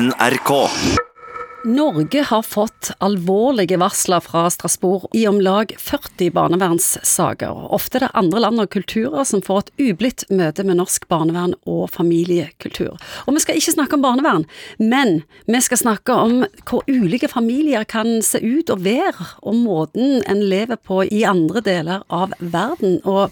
NRK. Norge har fått alvorlige varsler fra Strasbourg i om lag 40 barnevernssaker. Ofte er det andre land og kulturer som får et ublidt møte med norsk barnevern og familiekultur. Og vi skal ikke snakke om barnevern, men vi skal snakke om hvor ulike familier kan se ut og være, og måten en lever på i andre deler av verden. Og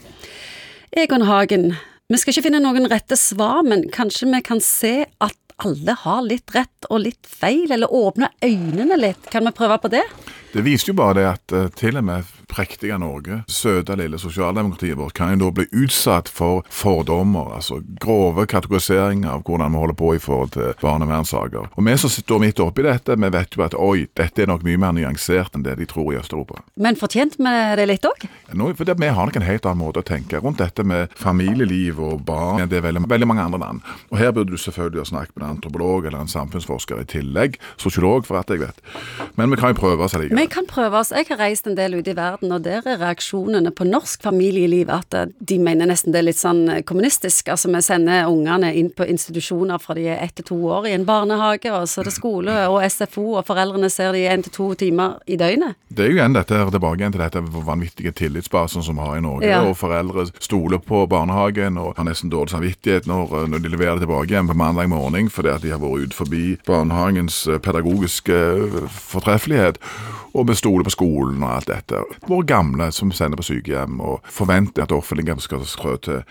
Egon Hagen, vi skal ikke finne noen rette svar, men kanskje vi kan se at alle har litt rett og litt feil, eller åpne øynene litt. Kan vi prøve på det? Det viser jo bare det at uh, til og med prektige Norge, søte lille sosialdemokratiet vårt, kan jo da bli utsatt for fordommer, altså grove kategoriseringer av hvordan vi holder på i forhold til barnevernssaker. Og vi som sitter midt oppi dette, vi vet jo at oi, dette er nok mye mer nyansert enn det de tror i Øst-Europa. Men fortjent vi det litt òg? For vi har nok en helt annen måte å tenke rundt dette med familieliv og barn enn det er veldig, veldig mange andre land. Og her burde du selvfølgelig ha snakket med en antropolog eller en samfunnsforsker i tillegg, sosiolog for at jeg vet. Men vi kan jo prøve oss allikevel. Vi kan prøve oss. Jeg har reist en del ute i verden, og der er reaksjonene på norsk familieliv at eh, de mener nesten det er litt sånn eh, kommunistisk. Altså vi sender ungene inn på institusjoner fra de er ett til to år i en barnehage, og så er det skole og SFO, og foreldrene ser de én til to timer i døgnet. Det er jo igjen dette tilbake igjen til dette vanvittige tillitsbasen som vi har i Norge, ja. og foreldre stoler på barnehagen og har nesten dårlig samvittighet når, eh, når de leverer det tilbake igjen på mandag morgen fordi at de har vært ut forbi barnehagens pedagogiske fortreffelighet og vi stoler på skolen og alt dette. Våre gamle som sender på sykehjem og forventer at det offentlige skal trå til.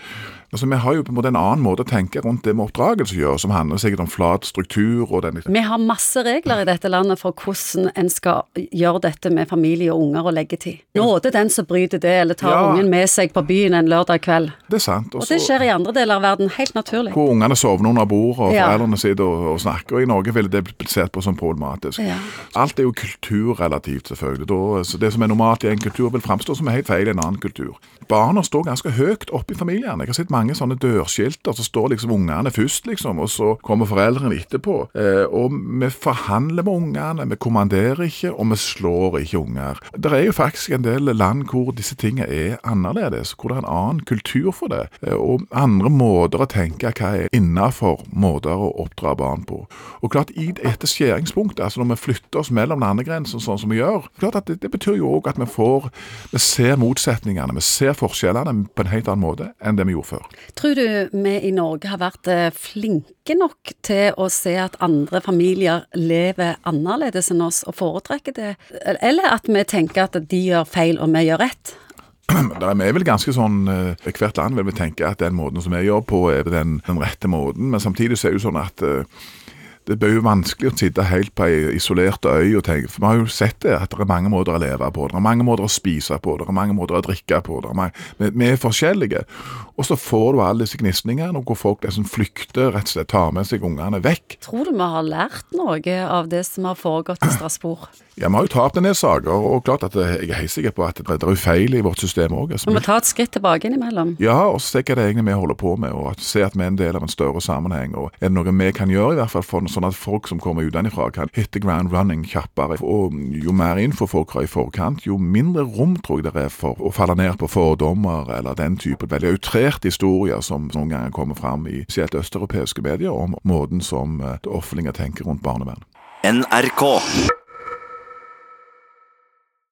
Altså, Vi har jo på en måte en annen måte å tenke rundt det med oppdragelse gjør, som handler sikkert om flat struktur og den Vi har masse regler i dette landet for hvordan en skal gjøre dette med familie og unger og leggetid. Nåde den som bryter det, eller tar ja. ungen med seg på byen en lørdag kveld. Det er sant. Også, og det skjer i andre deler av verden, helt naturlig. Hvor ungene sovner under bordet, og ja. foreldrene sitter og, og, snakker. Og i Norge ville det blitt sett på som problematisk. Ja. Alt er jo kulturrelativt, selvfølgelig. Da, det som er normalt i en kultur, vil framstå som helt feil i en annen kultur. Barna står ganske høyt oppe i familiene. Jeg har sett mange sånne dørskilter, så står liksom ungene først, liksom, og så kommer foreldrene etterpå. Eh, og vi forhandler med ungene, vi kommanderer ikke, og vi slår ikke unger. Det er jo faktisk en del land hvor disse tingene er annerledes, hvor det er en annen kultur for det, eh, og andre måter å tenke hva er innafor måter å oppdra barn på. Og klart, i dette skjæringspunktet, altså når vi flytter oss mellom landegrensene sånn som vi gjør, klart at det, det betyr jo òg at vi får Vi ser motsetningene, vi ser forskjellene på en helt annen måte enn det vi gjorde før. Tror du vi i Norge har vært eh, flinke nok til å se at andre familier lever annerledes enn oss, og foretrekker det? Eller at vi tenker at de gjør feil og vi gjør rett? Det er vel ganske sånn eh, Hvert land vil vi tenke at den måten som vi gjør på, er den, den rette måten. Men samtidig så er det jo sånn at uh, det blir jo vanskelig å sitte helt på ei isolert øy og tenke For vi har jo sett det, at det er mange måter å leve på, det er mange måter å spise på, det er mange måter å drikke på. Mange, vi, er forskjellige. Og så får du alle disse gnisningene hvor folk liksom flykter, rett og slett tar med seg ungene vekk. Tror du vi har lært noe av det som har foregått i Strasbourg? Ja, Vi har jo tapt en del saker, og klart at jeg er helt sikker på at det er feil i vårt system òg. Altså. Vi må ta et skritt tilbake innimellom. Ja, og se hva det er egentlig vi holder på med, og se at vi er en del av en større sammenheng. og Er det noe vi kan gjøre, i hvert fall for, sånn at folk som kommer utenfra kan hitte ground running kjappere? Og Jo mer info folk har i forkant, jo mindre rom tror jeg det er for å falle ned på fordommer eller den type veldig outrerte historier som noen ganger kommer fram i spesielt østeuropeiske medier om måten som eh, det offentlige tenker rundt barnevern. NRK.